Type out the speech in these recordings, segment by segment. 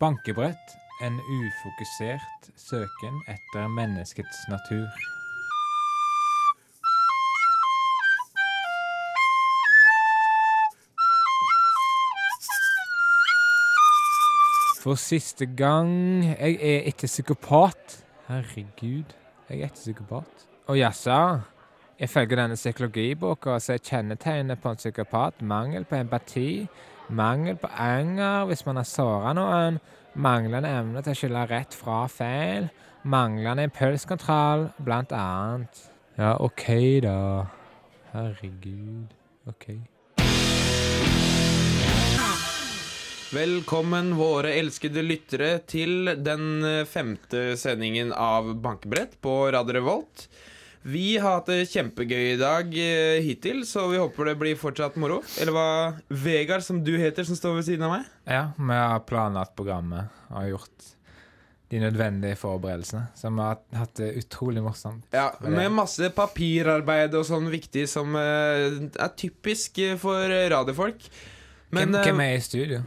Bankebrett. En ufokusert søken etter menneskets natur. For siste gang Jeg er ikke psykopat. Herregud, jeg er ikke psykopat. Å jaså? Ifølge denne psykologiboka så er kjennetegnet på en psykopat mangel på empati, mangel på anger hvis man har såra noen, manglende evne til å skille rett fra feil, manglende impulskontroll, blant annet. Ja, OK, da. Herregud. OK. Velkommen, våre elskede lyttere, til den eh, femte sendingen av Bankebrett på Radio Revolt. Vi har hatt det kjempegøy i dag eh, hittil, så vi håper det blir fortsatt moro. Eller hva Vegard, som du heter, som står ved siden av meg? Ja, vi har planlagt programmet og har gjort de nødvendige forberedelsene. Så vi har hatt det utrolig morsomt. Ja, Med masse papirarbeid og sånn viktig som eh, er typisk eh, for radiofolk. hvem, eh, hvem er i studio?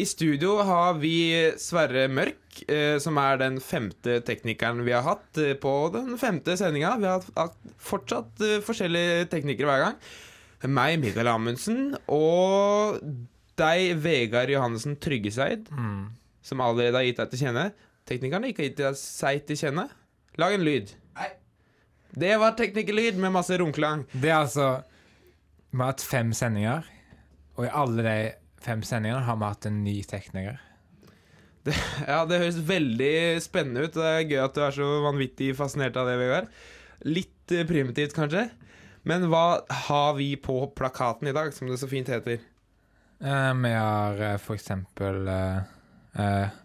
I studio har vi Sverre Mørk, eh, som er den femte teknikeren vi har hatt eh, på den femte sendinga. Vi har hatt- fortsatt eh, forskjellige teknikere hver gang. Meg, Mikael Amundsen, og deg, Vegard Johannessen Tryggeseid, Mm. som allerede har gitt deg til kjenne. Teknikeren har ikke gitt seg til kjenne. Lag en lyd. Det var teknikerlyd med masse romklang. Det er altså Vi har hatt fem sendinger, og i alle de fem sendinger har vi hatt en ny tekniker. Ja, det høres veldig spennende ut. Det er gøy at du er så vanvittig fascinert av det, Vegard. Litt eh, primitivt, kanskje. Men hva har vi på plakaten i dag, som det så fint heter? Eh, vi har eh, for eksempel eh, eh,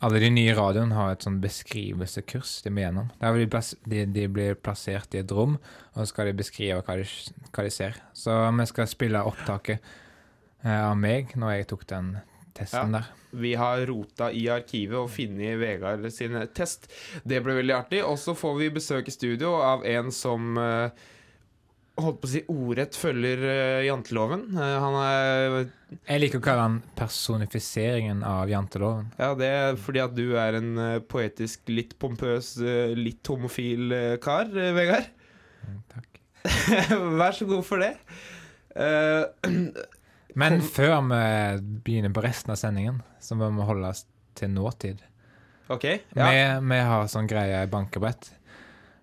Alle de nye radioene har et sånn beskrivelsekurs de må gjennom. Der blir de, de, blir plassert i et rom, og så skal de beskrive hva de, hva de ser. Så vi skal spille opptaket av meg når jeg tok den testen der. Vi har rota i arkivet og funnet Vegard sin test. Det ble veldig artig. Og så får vi besøk i studio av en som eh, holdt på å si ordrett følger eh, janteloven. Eh, han er Jeg liker å kalle han personifiseringen av janteloven. Ja, det er fordi at du er en eh, poetisk, litt pompøs, eh, litt homofil eh, kar, eh, Vegard. Mm, Takk. Vær så god for det. Eh, Men før vi begynner på resten av sendingen, så må vi holde oss til nåtid. OK. Ja. Vi, vi har sånn greie i bankebrett.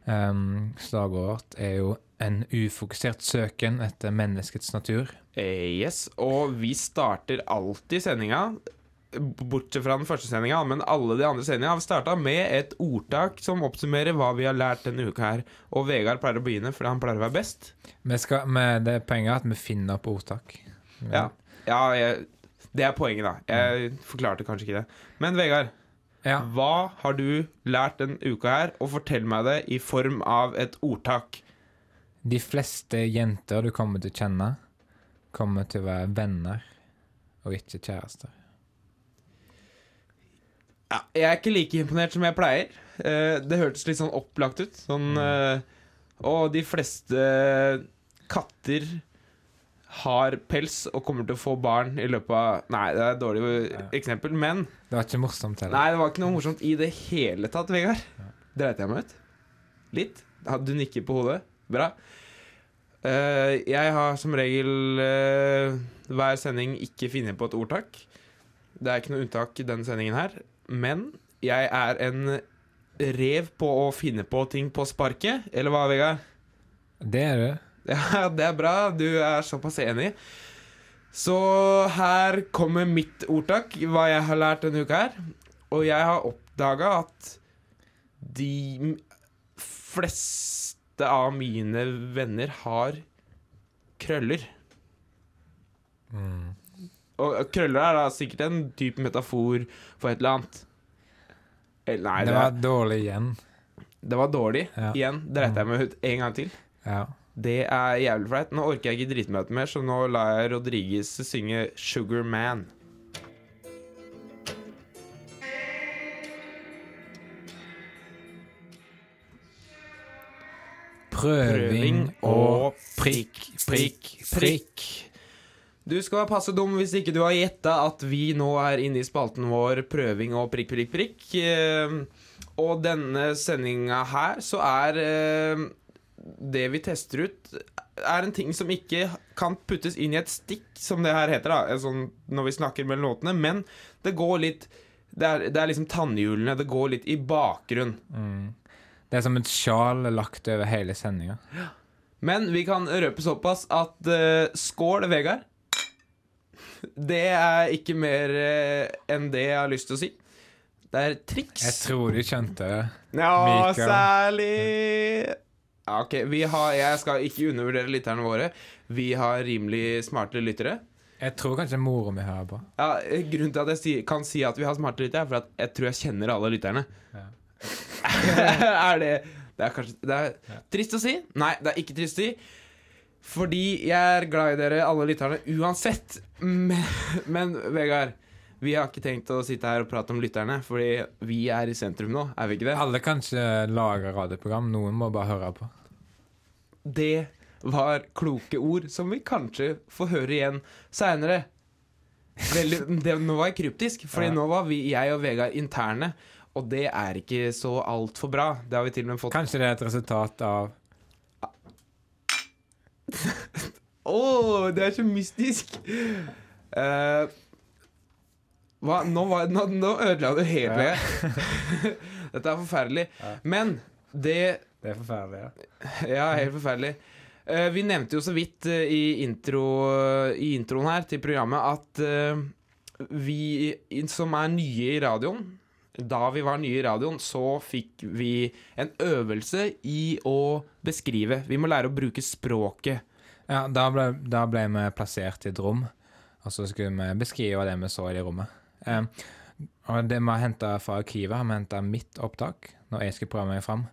Um, Slagordet vårt er jo en ufokusert søken etter menneskets natur. Eh, yes. Og vi starter alltid sendinga, bortsett fra den første sendinga, men alle de andre sendingene har vi starta med et ordtak som oppsummerer hva vi har lært denne uka her. Og Vegard pleier å begynne, fordi han pleier å være best. Vi skal, med det poenget at vi finner opp ordtak. Ja, ja jeg, Det er poenget, da. Jeg forklarte kanskje ikke det. Men Vegard, Ja. Hva har du lært denne uka her, og fortell meg det i form av et ordtak. De fleste jenter du kommer til å kjenne, kommer til å være venner og ikke kjærester. Ja, jeg er ikke like imponert som jeg pleier. Eh, det hørtes litt sånn opplagt ut. Sånn eh, Og de fleste katter har pels og kommer til å få barn i løpet av Nei, det er et dårlig eksempel, men Det var ikke morsomt heller. Nei, det var ikke noe morsomt i det hele tatt, Vegard. Dreit jeg meg ut? Litt? Du nikker på hodet. Bra. Uh, jeg har som regel uh, hver sending ikke funnet på et ordtak. Det er ikke noe unntak i denne sendingen her. Men jeg er en rev på å finne på ting på sparket. Eller hva, Vegard? Det er du. Ja, det er bra. Du er såpass enig. Så her kommer mitt ordtak, hva jeg har lært denne uka her. Og jeg har oppdaga at de fleste av mine venner har krøller. Mm. Og krøller er da sikkert en type metafor for et eller annet. Eller, nei, det det, var dårlig igjen. det var dårlig. Ja. Igjen. Dreit jeg meg ut en gang til. Ja. Det er jævlig flaut. Nå orker jeg ikke dritmøte mer, så nå lar jeg Rodriguez synge 'Sugar Man'. Prøving og prikk, prikk, prikk. Du skal være passe dum hvis ikke du har gjetta at vi nå er inne i spalten vår Prøving og prikk, prikk, prikk. Eh, og denne sendinga her så er eh, det vi tester ut, er en ting som ikke kan puttes inn i et stikk, som det her heter, da, sånn, når vi snakker mellom låtene, men det går litt Det er, det er liksom tannhjulene. Det går litt i bakgrunn. Mm. Det er som et sjal lagt over hele sendinga. Men vi kan røpe såpass at uh, skål, Vegard. Det er ikke mer uh, enn det jeg har lyst til å si. Det er triks. Jeg tror de skjønte det. Ja, Mikael. særlig ja, Ok, vi har, Jeg skal ikke undervurdere lytterne våre. Vi har rimelig smarte lyttere. Jeg tror kanskje mora mi hører på. Ja, Grunnen til at jeg si- kan si at vi har smarte lyttere, er for at jeg tror jeg kjenner alle lytterne. Ja. er det Det er kanskje Det er Ja. trist å si. Nei, det er ikke trist å si. Fordi jeg er glad i dere, alle lytterne, uansett. Men, men Vegard, vi har ikke tenkt å sitte her og prate om lytterne, fordi vi er i sentrum nå, er vi ikke det? Alle kan ikke lage radioprogram, noen må bare høre på. Det var kloke ord som vi kanskje får høre igjen seinere. Nå var jeg kryptisk, Fordi Ja. nå var vi, jeg og Vegard interne, og det er ikke så altfor bra. Det har vi til og med fått Kanskje det er et resultat av Å, det er så mystisk! Uh, hva? Nå, var, nå, nå ødela du hele. Dette er forferdelig. Men det Det er forferdelig, ja. Ja, helt forferdelig. Eh, vi nevnte jo så vidt eh, i, intro, i introen her til programmet at eh, vi som er nye i radioen Da vi var nye i radioen, så fikk vi en øvelse i å beskrive. Vi må lære å bruke språket. Ja, da ble, da ble vi plassert i et rom, og så skulle vi beskrive det vi så i det rommet. Um, og det vi har henta fra arkivet, har vi henta mitt opptak, når jeg skulle prøve meg fram.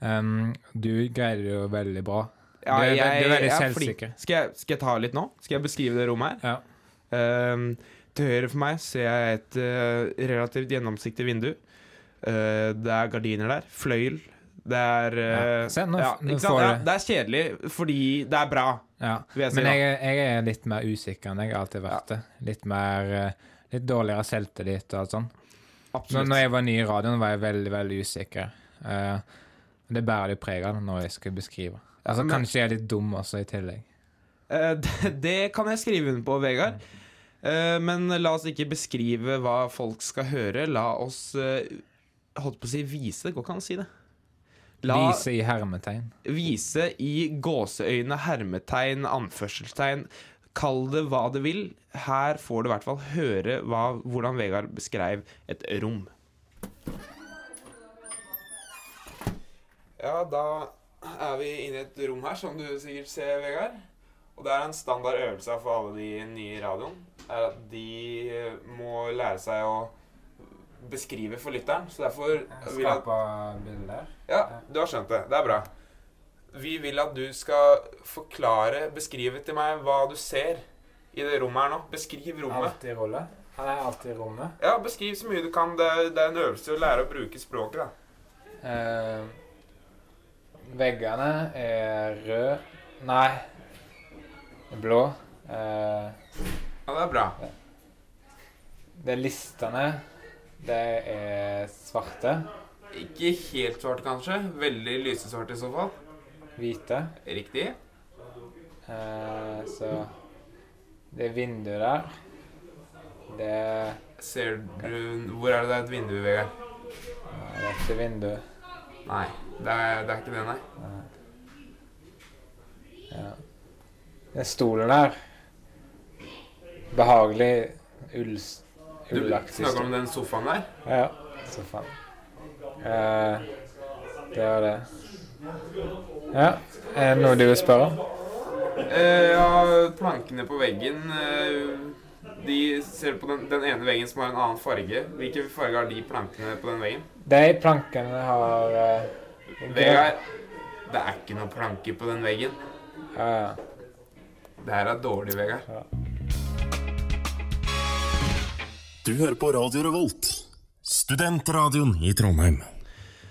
Um, du greier det jo veldig bra. Ja, Du er jeg, du er veldig selvsikker. Skal jeg, skal jeg ta litt nå? Skal jeg beskrive det rommet her? Ja. Um, til høyre for meg ser jeg et uh, relativt gjennomsiktig vindu. Uh, det er gardiner der. Fløyel. Det er uh, Ja, se, nå- ja, nå får Ja, det er kjedelig fordi det er bra, ja. jeg. Men jeg, jeg er litt mer usikker enn jeg har alltid vært det. Litt mer Litt dårligere selvtillit og alt sånt. Absolutt. når jeg var ny i radioen, var jeg veldig, veldig usikker. Eh, det bærer litt preg av når jeg skal beskrive. Altså, men- Kanskje jeg er litt dum også, i tillegg. Uh, det, det kan jeg skrive under på, Vegard. Uh, men la oss ikke beskrive hva folk skal høre. La oss uh, holdt på å si vise. Det går ikke an å si det. La, Vise i hermetegn. vise i gåseøyne, hermetegn, anførselstegn. Kall det hva det vil. Her får du i hvert fall høre hva, hvordan Vegard beskrev et rom. Ja, da er vi inne i et rom her, som du sikkert ser, Vegard. Og det er en standard øvelse for alle de nye i radioen. Er at de må lære seg å beskrive for lytteren. Så derfor vil jeg bilder. ja, du har skjønt det. Det er bra. Vi vil at du skal forklare, beskrive til meg hva du ser i det rommet her nå. Beskriv rommet. Alltid rolle. Han er alltid i rommet. Ja, beskriv så mye du kan. Det det er en øvelse å lære å bruke språket, da. Eh, veggene er røde Nei, blå. Eh, Ja, det er bra. det er listene. Det er svarte. Ikke helt svart, kanskje. Veldig lysesvart i så fall. Hvite. Riktig. Eh, så det er vindu der. Det er Ser du Hvor er det det er et vindu, Vegard? Det er ikke vindu. Nei, det er, det er ikke det, nei. Nei. Ja. Er stolen der. Behagelig ull, Du snakker om den sofaen der? Ja, Sofaen. Eh, det var det. Ja, er det noe du vil spørre om? Eh, ja, plankene på veggen eh, De ser på den, den ene veggen som har en annen farge. Hvilken farge har de plankene på den veggen? De plankene har eh, Vegard, det er ikke noen planker på den veggen. Ja, ja. Det her er dårlig, Vegard. Du hører på Radio Revolt, studentradioen i Trondheim.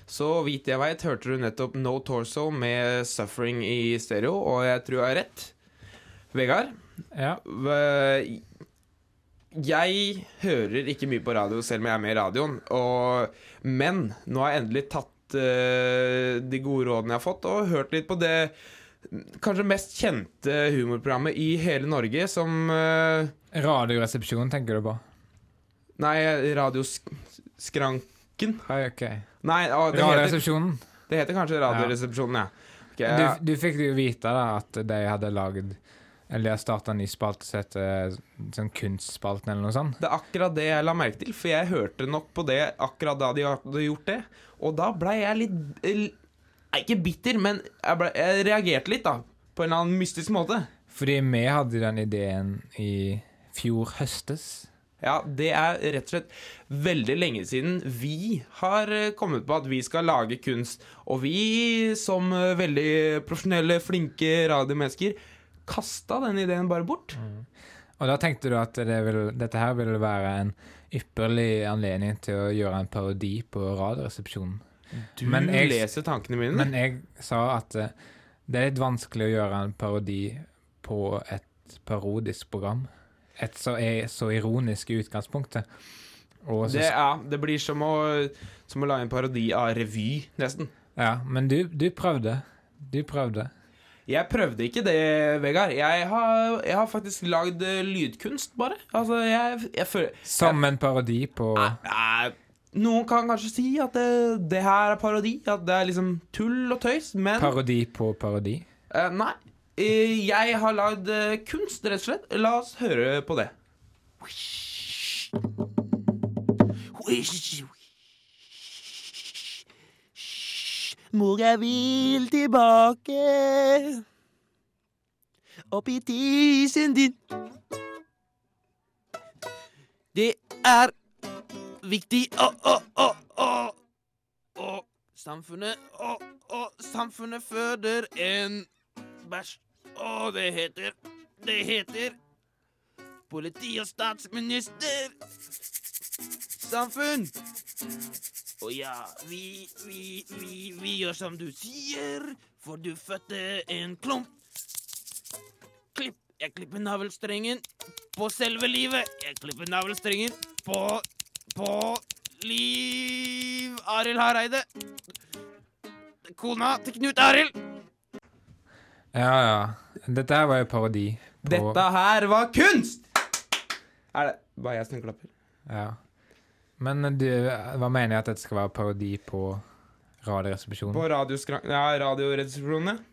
Så vidt jeg veit, hørte du nettopp No Torso med 'Suffering' i stereo, og jeg tror jeg har rett. Vegard, Ja. Jeg hører ikke mye på radio selv om jeg er med i radioen. Og, men nå har jeg endelig tatt de gode rådene jeg har fått, og hørt litt på det kanskje mest kjente humorprogrammet i hele Norge, som eh, Radioresepsjon, tenker du på? Nei, Radioskranken. Hei, ok. Nei, å, det, heter, Radioresepsjonen. det heter kanskje Radioresepsjonen, ja. Ok, Du, ja. du fikk jo vite da at de hadde laget Eller har starta en ny spalte som heter sånn Kunstspalten, eller noe sånt. Det er akkurat det jeg la merke til, for jeg hørte nok på det akkurat da de hadde gjort det. Og da blei jeg litt eh, Ikke bitter, men jeg, ble, jeg reagerte litt, da. På en eller annen mystisk måte. Fordi vi hadde den ideen i fjor høstes. Ja, det er rett og slett veldig lenge siden vi har eh, kommet på at vi skal lage kunst. Og vi, som eh, veldig profesjonelle, flinke radiomennesker, kasta den ideen bare bort. Og da tenkte du at det vil, dette her ville være en ypperlig anledning til å gjøre en parodi på Radioresepsjonen. Du Men jeg- leser tankene mine. Men jeg sa at eh, det er litt vanskelig å gjøre en parodi på et parodisk program. Et så, er så ironisk i utgangspunktet. Så, det, ja, det blir som å, som å lage en parodi av revy, nesten. ja, men du, du prøvde. Du prøvde. Jeg prøvde ikke det, Vegard. Jeg har, jeg har faktisk lagd eh, lydkunst, bare. Altså, jeg, jeg føler Som en parodi på Nei, Noen kan kanskje si at det, det her er parodi, at det er liksom tull og tøys, men Parodi på parodi. eh, Nei. Eh, jeg har lagd eh, kunst, rett og slett. La oss høre på det. Mor, jeg vil tilbake opp i tissen din. Det er viktig å, å, å, å, å Samfunnet Å, å, samfunnet føder en bæsj. Å, det heter Det heter politi og statsminister. Samfunn. Å ja, vi, vi, vi, vi gjør som du sier, for du fødte en klump. Klipp. Jeg klipper navlestrengen på selve livet. Jeg klipper navlestrengen på på Liv Arild Hareide. Kona til Knut Arild. Ja, ja. Dette her var jo parodi. På, Dette her var kunst! Er det bare jeg som klapper? Ja. Men du, hva mener jeg at dette skal være parodi på Radioresepsjonen? På radioskran- ja.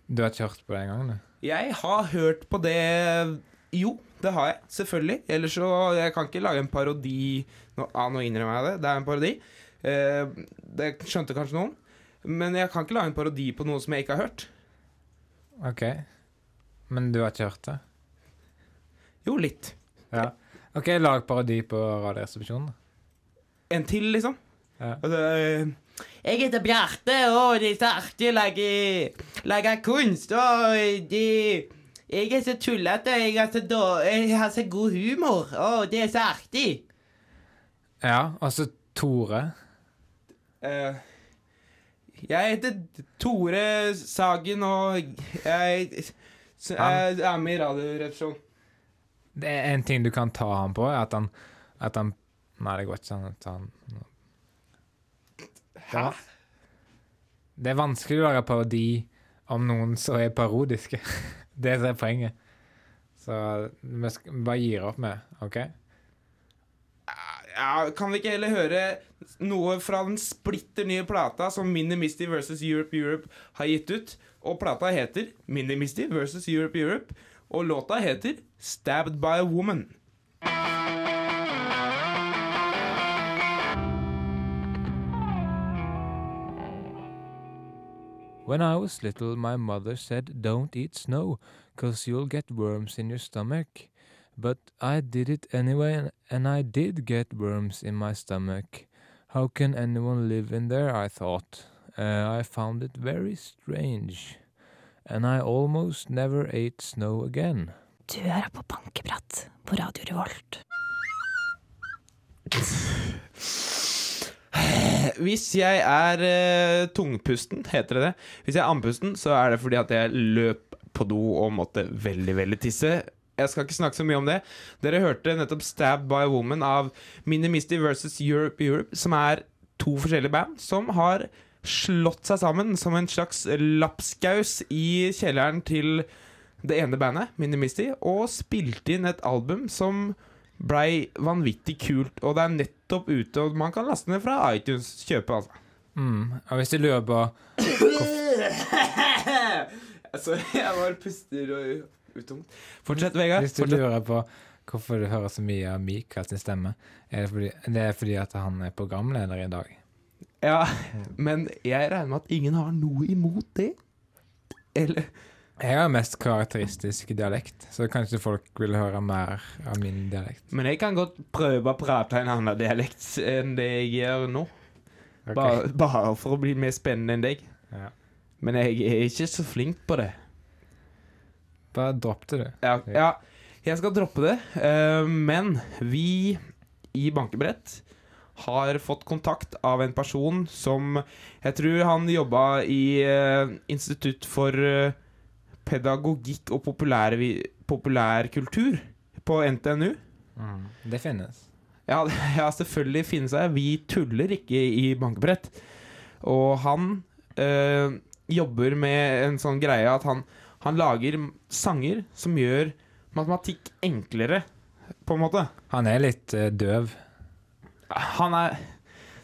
Du har ikke hørt på det engang, du? Jeg har hørt på det Jo, det har jeg. Selvfølgelig. Ellers så Jeg kan ikke lage en parodi Nå, nå innrømmer jeg det. Det er en parodi. Eh, det skjønte kanskje noen. Men jeg kan ikke lage en parodi på noe som jeg ikke har hørt. OK. Men du har ikke hørt det? Jo, litt. Ja. OK, lag parodi på Radioresepsjonen, da. En til, liksom. Ja. Altså, Jeg heter Bjarte, og det er så artig å lage, lage kunst. Og de, Jeg er så tullete. Jeg, har så da, jeg har så god humor. Og det er så artig. Ja, altså Tore. Uh, jeg heter Tore Sagen, og jeg, jeg er med i Radioresepsjonen. Det er en ting du kan ta ham på, er at han, at han Nei, det går ikke sånn ta den. Hæ? Det er vanskelig å lage parodi om noen som er parodiske. Det det som er poenget. Så vi bare gir opp med, OK? Ja, kan vi ikke heller høre noe fra den splitter nye plata som Mini Misty versus Europe Europe har gitt ut? Og plata heter Mini Misty versus Europe Europe, og låta heter Stabbed by a Woman. When I was little, my mother said, Don't eat snow, 'cause you'll get worms in your stomach. But I did it anyway, and- I did get worms in my stomach. How can anyone live in there? I thought. Uh, I found it very strange. And I almost never ate snow again. Du hører på Bankeprat på Radio Revolt. Hvis jeg er eh, tungpusten, heter det det? Hvis jeg er andpusten, så er det fordi at jeg løp på do og måtte veldig, veldig tisse. jeg skal ikke snakke så mye om det. Dere hørte nettopp 'Stab by a Woman' av Minimisty versus Europe Europe, som er to forskjellige band som har slått seg sammen som en slags lapskaus i kjelleren til det ene bandet, Minimisty, og spilte inn et album som blei vanvittig kult. Og det er nettopp ute, og man kan laste ned fra iTunes. Kjøpe, altså. Mm. Og hvis du lurer på altså, jeg bare puster og utungt. Fortsett, Vegard. Hvis du Fortsett. lurer på hvorfor du hører så mye av Mikael sin stemme, er det fordi, det er fordi at han er programleder i dag. Ja, men jeg regner med at ingen har noe imot det. Eller Jeg har mest karakteristisk dialekt, så kanskje folk vil høre mer av min dialekt. Men jeg kan godt prøve å prate en annen dialekt enn det jeg gjør nå. Okay. Bare, bare for å bli mer spennende enn deg. Ja. Men jeg er ikke så flink på det. Bare dropp det, du. Ja, ja jeg skal droppe det. eh, men vi i Bankebrett har fått kontakt av en person som Jeg tror han jobba i eh, Institutt for eh, pedagogikk og populær, populærkultur på NTNU. Det finnes. Ja, ja, selvfølgelig finnes det. Vi tuller ikke i bankebrett. Og han øh, jobber med en sånn greie at han, han lager sanger som gjør matematikk enklere, på en måte. Han er litt øh, døv. Han er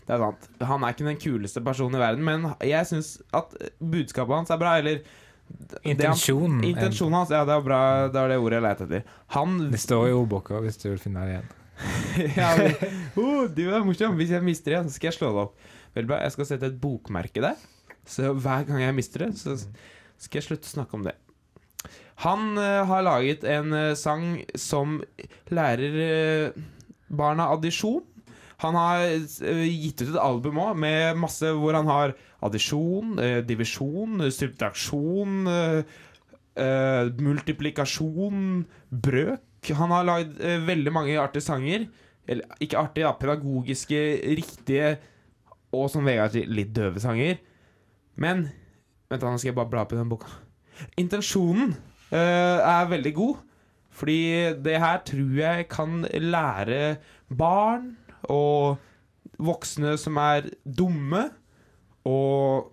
Det er sant. Han er ikke den kuleste personen i verden, men jeg syns at budskapet hans er bra. Eller han- Intensjonen. Intensjonen hans, ja, det er bra. Det er det ordet jeg leter etter. Han Det står i ordboka hvis du vil finne det igjen. ja, men, oh, du er morsom. Hvis jeg mister det, så skal jeg slå det opp. Vel bra. Jeg skal sette et bokmerke der. Så hver gang jeg mister det, så skal jeg slutte å snakke om det. Han uh, har laget en uh, sang som lærer uh, barna addisjon. Han har eh, gitt ut et album òg med masse hvor han har addisjon, eh, divisjon, subtraksjon, eh, multiplikasjon, brøk. Han har lagd veldig mange artige sanger. Eller ikke artige, da, pedagogiske, riktige og som Vegard sier, litt døve sanger. Men Vent, nå skal jeg bare bla på den boka. Intensjonen eh, er veldig god. Fordi det her tror jeg kan lære barn og voksne som er dumme, og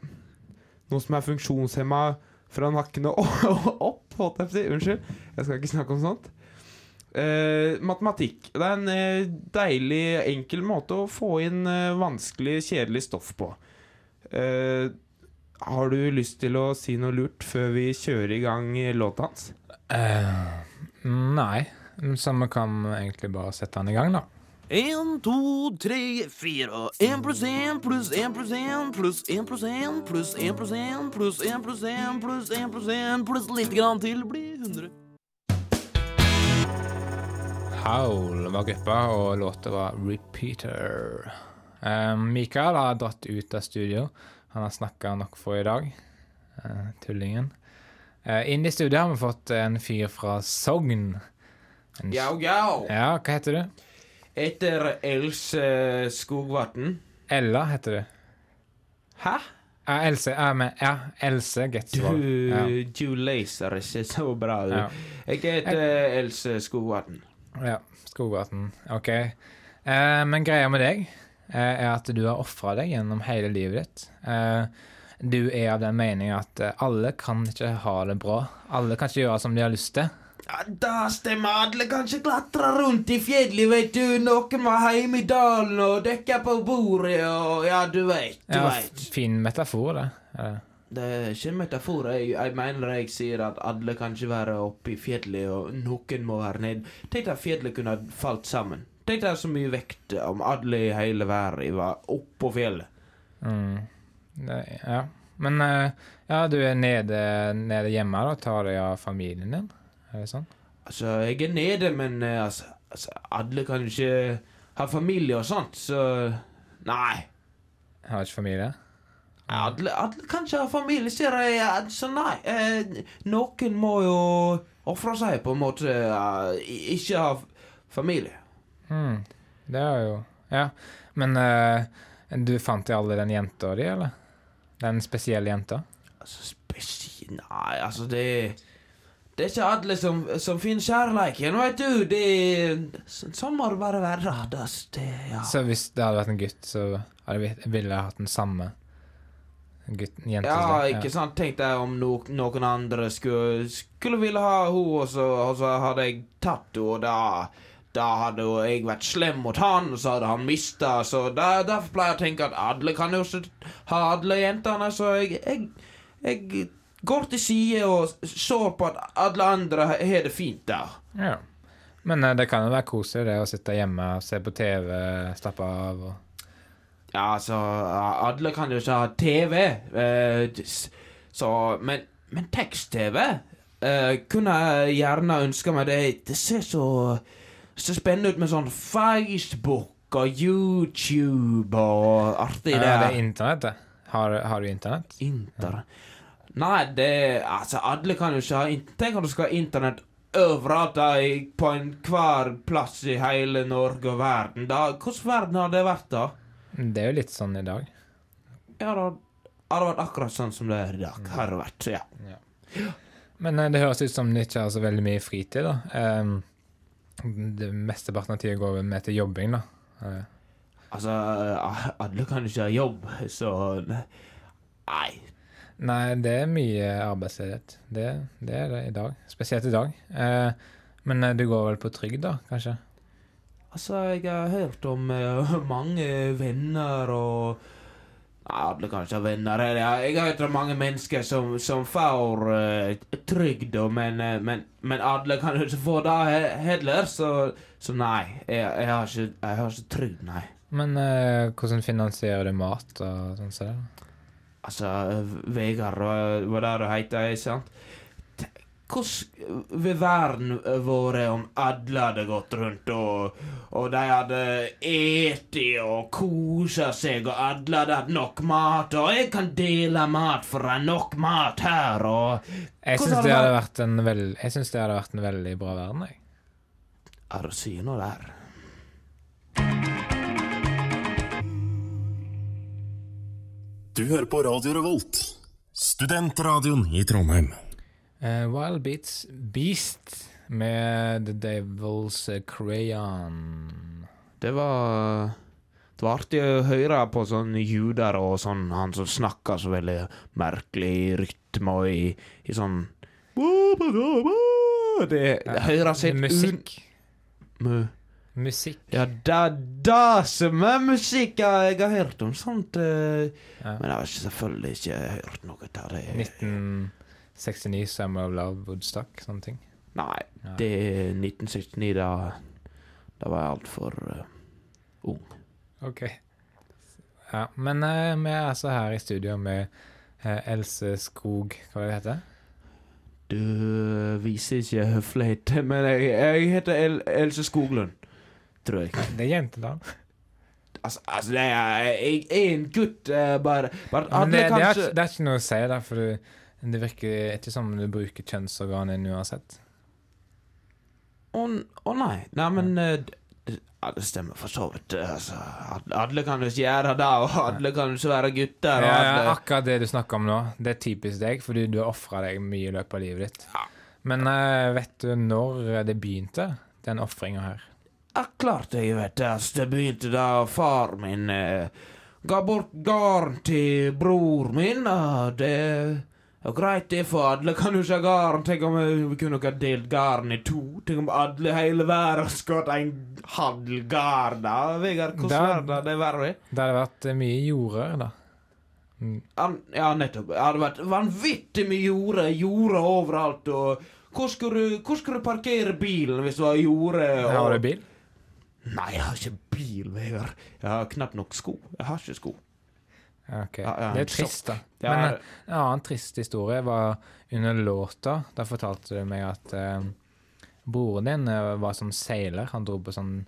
noen som er funksjonshemma fra nakken og opp, holdt jeg på å si. Unnskyld, jeg skal ikke snakke om sånt. Eh, matematikk. Det er en eh, deilig, enkel måte å få inn eh, vanskelig, kjedelig stoff på. Eh, har du lyst til å si noe lurt før vi kjører i gang låta hans? Uh, nei, så vi kan egentlig bare sette han i gang, da. En, to, tre, fire. En pluss en pluss en pluss en pluss en pluss en pluss en pluss en pluss en pluss en pluss en pluss en pluss litt grann til blir 100. Howl var gruppa, og låta var Repeater. Eh, Mikael har dratt ut av studio. Han har snakka nok for i dag. Eh, tullingen. Eh, inn i studio har vi fått en fyr fra Sogn. En, Jau, jau! Ja, hva heter du? Etter Else Skogvatn. Ella heter du. Hæ? Ja, Else, ja, men, ja, Else Du, Ja. du leser ikke så bra, du. Ja. Jeg heter Else Skogvatn. Ja, Skogvatn. Ok. Eh, men greia med deg eh, er at du har ofra deg gjennom hele livet ditt. Eh, du er av den mening at eh, alle kan ikke ha det bra. Alle kan ikke gjøre som de har lyst til. Ja, da stemmer. Alle kanskje ikke klatre rundt i fjellet, vet du. Noen var hjemme i dalen og dekka på bordet og Ja, du veit, du Ja, veit. fin metafor, det. Det er ikke en metafor. Jeg, jeg mener jeg sier at alle kan ikke være oppe i fjellet, og noen må være nede. Tenk at fjellet kunne ha falt sammen. Tenk deg så mye vekt om alle i hele verden var oppå fjellet. mm, det, ja. Men eh, ja, du er nede, nede hjemme og tar deg av familien din. Er det sånn? Altså, jeg er nede, men eh, altså, altså Alle kan jo ikke ha familie og sånt, så Nei. Har ikke familie? Alle, alle kan ikke ha familie, sier jeg. Altså, nei. Eh, noen må jo ofre seg, på en måte. eh, ikke ha familie. Mm, det er jo Ja. Men eh, du fant jo aldri den jenta di, eller? Den spesielle jenta? Altså, spesielle... Nei, altså, det det er ikke alle som, som finner kjærleiken, vet du. Det, så- sånn må det bare være. Das, det, ja. Så hvis det hadde vært en gutt, så ville jeg hatt den samme gutten, Jente, Ja, som ja. ikke sant. Tenk deg om no, noen andre skulle, skulle ville ha henne, og, så- og så hadde jeg tatt henne, og da da hadde jeg vært slem mot han, og så hadde han mista. Så der, derfor pleier jeg å tenke at alle kan jo ikke ha alle jentene. Så jeg, jeg, jeg går til side og ser på at alle andre har det fint der. Ja. Men eh, det kan jo være koselig det å sitte hjemme og se på TV, slappe av og Ja, altså Alle kan jo ikke ha TV. eh, så Men, men tekst-TV eh, kunne jeg gjerne ønska meg. Det, det ser så så spennende ut med sånn Facebook og YouTube og artig ja, det. det internett, det? Har, har du internett? Inter... Nei, det Altså, alle kan jo ikke ha Tenk om du skal ha internett overalt på enhver plass i hele Norge og verden. Da, Hvordan verden har det vært, da? Det er jo litt sånn i dag. Ja, da har det vært akkurat sånn som det er i dag. Har det vært, ja. Men eh, det høres ut som du ikke har så veldig mye fritid, da. Um, det Mesteparten av tida går med til jobbing, da. Uh. Altså, alle kan ikke ha jobb, så Nei. Nei, det er mye arbeidsledighet. Det, det er det i dag. Spesielt i dag. Eh, men eh, du går vel på trygd, da, kanskje? Altså, jeg har hørt om uh, mange venner og alle kan ikke ha venner. Jeg jeg har hørt om mange mennesker som, som får uh, trygd, men, uh, men, men alle kan jo ikke få det heller, så, så nei. Jeg, jeg, har ikke, jeg har ikke trygd, nei. Men hvordan finansierer du mat og sånn? Så? Altså, Vegard var det du heter, ikke sant? Hvordan vil verden vært om alle hadde gått rundt og, og de hadde eti og kosa seg, og alle hadde hatt nok mat, og jeg kan dele mat, for det er nok mat her, og Jeg syns det hadde vært? en veld, det hadde vært en veldig bra verden, jeg. Ja, du sier noe der. Du hører på Radio Revolt, studentradioen i Trondheim. Uh, Wild Beats Beast med The Devil's Crayon. Det var Det var artig å høre på sånn juder og sånn, han som snakka så veldig merkelig rytme og i, i sånn Det, det høres helt Musikk. Un Musikk. ja, det er det som er musikk ja, jeg har hørt om sånt. eh, Ja. Men jeg har selvfølgelig ikke hørt noe av det. 1969, Summer of Love, Woodstock, sånne ting. Nei, Ja. det er 1969, da Da var jeg altfor uh, ung. Ok. Ja, men uh, vi er altså her i studio med eh, Else Skog, hva det heter Du øh, viser ikke høflighet, men jeg, jeg heter El Else Skoglund, tror jeg. det? er jentenavn. Altså, altså det er, jeg er en gutt, uh, bare, bare at det, kanskje... det, er, det er ikke noe å si, da, for det virker ikke som du bruker kjønnsorganet uansett. Å å nei. Nei, men ja, Det stemmer for så vidt. eh, Altså, alle, kan jo ikke gjøre det, og alle kan jo ikke være gutter. Ja, alle, akkurat det du snakker om nå, det er typisk deg, fordi du har ofra deg mye i løpet av livet ditt. Ja. Men uh, vet du når det begynte, den ofringa her? Ja, klart jeg vet det. Altså, det begynte da far min eh, ga bort garn til bror min. Og det er greit, det, for alle kan jo ikke ha garn. Tenk om vi kunne ikke ha delt garn i to. Tenk om alle hele verden skulle hatt en halv garn, da. Vegard, hvordan er hadde det verre. Det hadde vært eh, mye jordrør, da. Han- Ja, nettopp. Det hadde vært vanvittig mye jorde. Jorde overalt. Og hvor skulle, du, hvor skulle du parkere bilen hvis du var jorde? og- Har du bil? Nei, jeg har ikke bil, Vegard. Jeg har knapt nok sko. Jeg har ikke sko. Ok, Det er trist, da. Ja, Men eh, en annen trist historie var under låta. Da fortalte du meg at eh, broren din eh, var som seiler. Han dro på sånn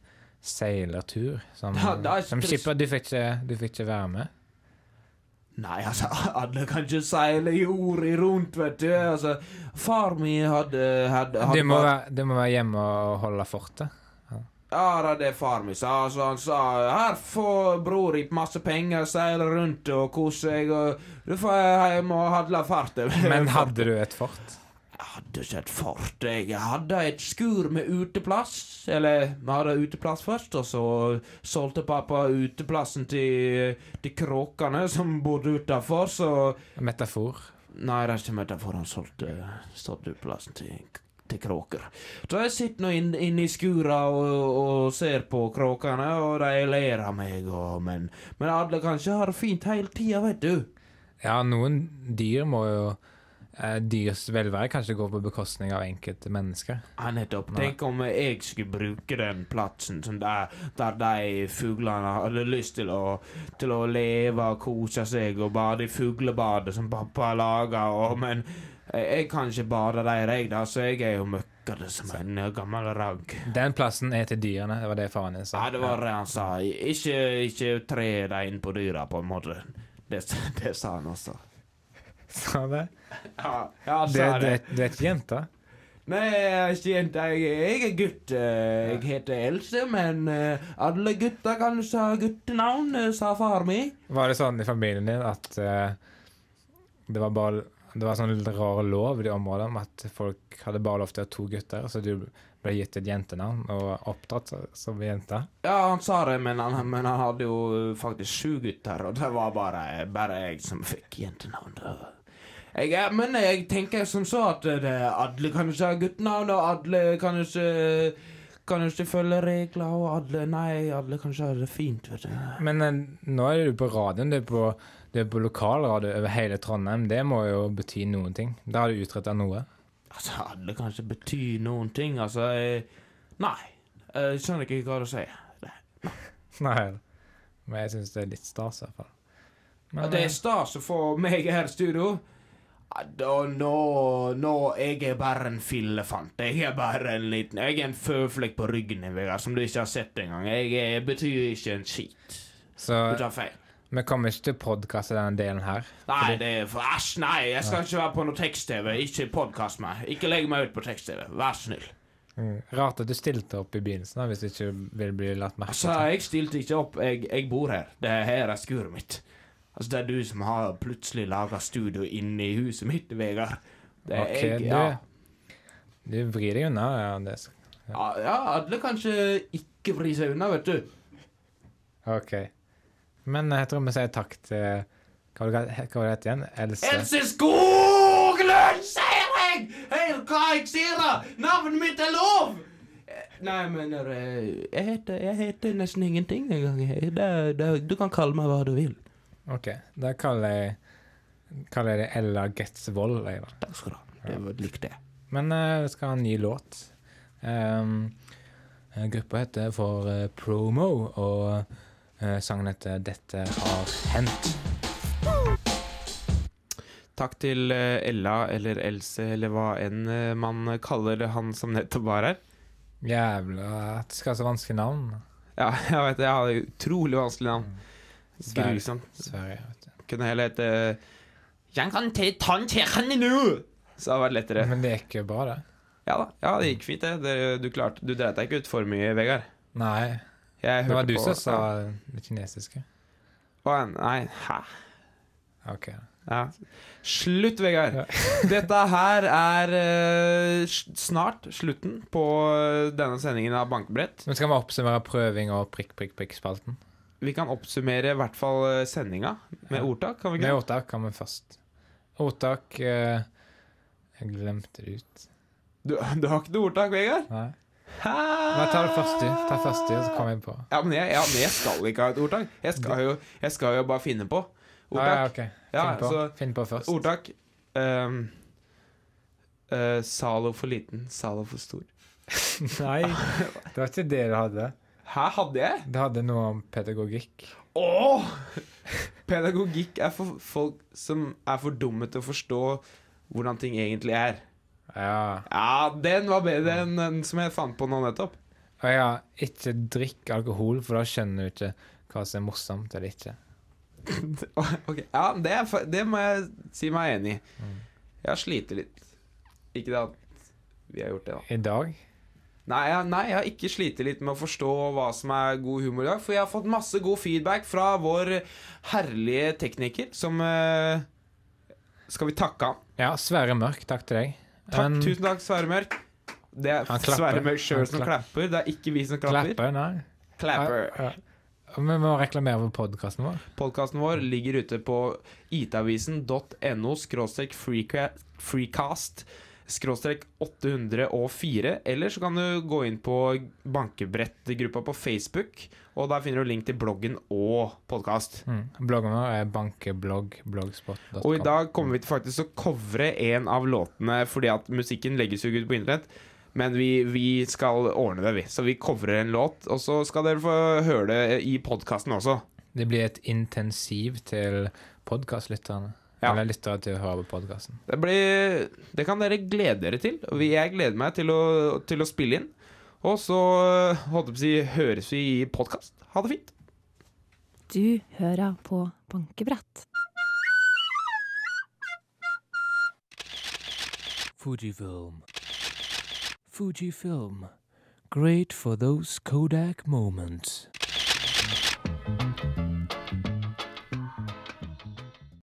seilertur. Som, Ja, som skipper. Du fikk, ikke, du fikk ikke være med? Nei, altså, alle kan ikke seile jorda rundt, vet du. Altså, far min hadde, hadde, hadde Du må, være, du må være hjemme og holde fortet. Ja, det er det far min sa. så han sa her får bror i masse penger, seile rundt og kose seg, og du får hjem og hadle fartet. Men hadde du et fort? hadde ikke et fort. Jeg hadde et skur med uteplass. Eller vi hadde uteplass først, og så solgte pappa uteplassen til, til kråkene som bodde utafor, så Metafor. Nei, det er ikke metafor. Han solgte uteplassen til, til kråker. Så jeg sitter nå inne inn i skura og, og ser på kråkene, og de ler av meg, og, men, men alle kan ikke ha det fint hele tida, vet du. Ja, noen dyr må jo eh, Dyrs velvære kanskje gå på bekostning av enkelte mennesker. Ja, nettopp. Tenk om jeg skulle bruke den plassen som der, der de fuglene hadde lyst til å, til å leve og kose seg og bade i fuglebadet som pappa og, men jeg, kan ikke bade der, jeg, da, så jeg er jo møkkete som en eh, gammel ragg. Den plassen er til dyrene, det var det faren din sa. Ja, det var det han sa. Ikke, ikke tre deg inn på dyra, på en måte. Det, det sa han også. Sa det? Ja, ja han sa det. du er ikke jente? Nei, jeg er ikke jente. Jeg, er gutt. eh, Jeg heter Else, men eh, alle gutter kan ha guttenavn, sa far min. Var det sånn i familien din at uh, det var bare det var sånn rar lov i de områdene om at folk hadde bare lov til å ha to gutter, så du ble gitt et jentenavn og oppdratt som jente? Ja, han sa det, men han, men han hadde jo faktisk sju gutter, og det var bare, bare jeg som fikk jentenavn. Jeg er, men jeg tenker som så at det, alle kan ikke ha guttenavn, og alle kan ikke kan ikke følge regler, og alle Nei, alle kan ikke ha det fint, vet du. Men eh, nå er du på radioen, du er på, du er på lokalradio over hele Trondheim. Det må jo bety noen ting. Da har du utretta noe. Altså, alle kan ikke bety noen ting, altså. Jeg, nei. Jeg skjønner ikke hva du sier. Nei. Men jeg syns det er litt stas, i hvert fall. Men, det er eh, stas å få meg her i studio. Da, nå, nå Jeg er bare en fillefant. Jeg er bare en liten Jeg er en føflekk på ryggen din, Vegard, som du ikke har sett engang. Jeg, jeg betyr ikke en skit. så Du tar feil. Vi kommer ikke til å podkaste denne delen her. Nei, det er for æsj, nei. Jeg skal ikke være på noe tekst-TV. Ikke podkast meg. Ikke legg meg ut på tekst-TV. Vær snill. Mm. Rart at du stilte opp i begynnelsen, da, hvis du ikke vil bli latt merke Altså, jeg stilte ikke opp. Jeg, jeg bor her. Det er her er skuret mitt. Altså, det er du som har plutselig laga studio inne i huset mitt, Vegard. Det er okay, jeg, ja. du vrir deg unna. Ja, det skal. Ja, ja, alle kan ikke ikke vri seg unna, vet du. OK. Men jeg tror vi sier takk til Hva var det hva var det het igjen? Else? Else Skoglund, sier jeg! Hør hva jeg sier! Navnet mitt er lov! Nei, men jeg heter, jeg heter nesten ingenting engang. Du kan kalle meg hva du vil. OK. Da kaller jeg Kaller jeg det Ella Getsvold. Takk skal du ha. Det var likt det. Men vi skal ha en ny låt. Um, gruppa heter for eh, Promo, og sangen heter 'Dette har hendt'. Takk til eh, Ella eller Else eller hva enn eh, man kaller han som nettopp var her. Jævla at det skal ha så vanskelig navn. Ja, jeg vet det. Jeg hadde utrolig vanskelig navn. Sverige. Grusomt. Kunne heller hete Jeg kan ta tanntegene nå! Så det hadde vært lettere. Men det gikk jo bra, det. Ja da, ja, det gikk fint, det. det du klarte Du dreit deg ikke ut for mye, Vegard. Nei, Jeg det var du som sa det kinesiske. Å, Nei, hæ? OK. Ja. Slutt, Vegard. Ja. Dette her er uh, snart slutten på eh, denne sendingen av Bankebrett. Men skal vi oppsummere prøving og prikk, prikk, prikk-spalten? Vi kan oppsummere i hvert fall eh, sendinga med ordtak, kan vi Med ordtak kan vi først. Ordtak uh, Jeg glemte det ut. Du, du har ikke noe ordtak, Vegard? Nei. Men ta det først, du. Ta først du, så kommer jeg på. Ja, men jeg, ja, men jeg skal ikke ha et ordtak. Jeg skal jo, jeg skal jo bare finne på Ah, ja, ordtak. ok. Finn, Ja, på. så- Finn på først. Ordtak. Um, eh, Zalo for liten, Zalo for stor. Nei, det var ikke det du hadde. Hæ, hadde jeg? Du hadde noe om pedagogikk. Åh! Pedagogikk er for folk som er for dumme til å forstå hvordan ting egentlig er. Ja. Ja, den var bedre enn den som jeg fant på nå nettopp. Å ja, ikke drikk alkohol, for da skjønner du ikke hva som er morsomt eller ikke. Ok, Ja, det, er, det må jeg si meg enig i. Mm. Jeg har slitt litt. Ikke det at vi har gjort det, da. I dag Nei, jeg, nei, jeg har ikke slitt litt med å forstå hva som er god humor i dag. For jeg har fått masse god feedback fra vår herlige tekniker, som uh, Skal vi takke han? Ja, Sverre Mørk, takk til deg. Takk, Men- tusen takk, Sverre Mørk. Det er Sverre Mørk sjøl som klapper. Det er ikke vi som klapper. Klapper, Nei. Klapper. Ja, ja. Vi må reklamere for podkasten vår. Podkasten vår ligger ute på itavisen.no freecast skråstrek 804. Eller så kan du gå inn på Bankebrettgruppa på Facebook, og der finner du link til bloggen og podkast. Mm. Bloggen vår er bankeblogg.blogspot.com. Og i dag kommer vi til faktisk å covre en av låtene, fordi at musikken legges jo ut på internett. Men vi, vi skal ordne det, vi. Så vi covrer en låt, og så skal dere få høre det i podkasten også. Det blir et intensiv til podkastlytterne. Ja. Eller lyttere til å høre på podkasten. Det, det kan dere glede dere til. Og Jeg gleder meg til å, til å spille inn. Og så holdt jeg på å si, høres vi i podkast. Ha det fint. Du hører på Bankebrett. Fujifilm. Fujifilm. Great for those Kodak moments.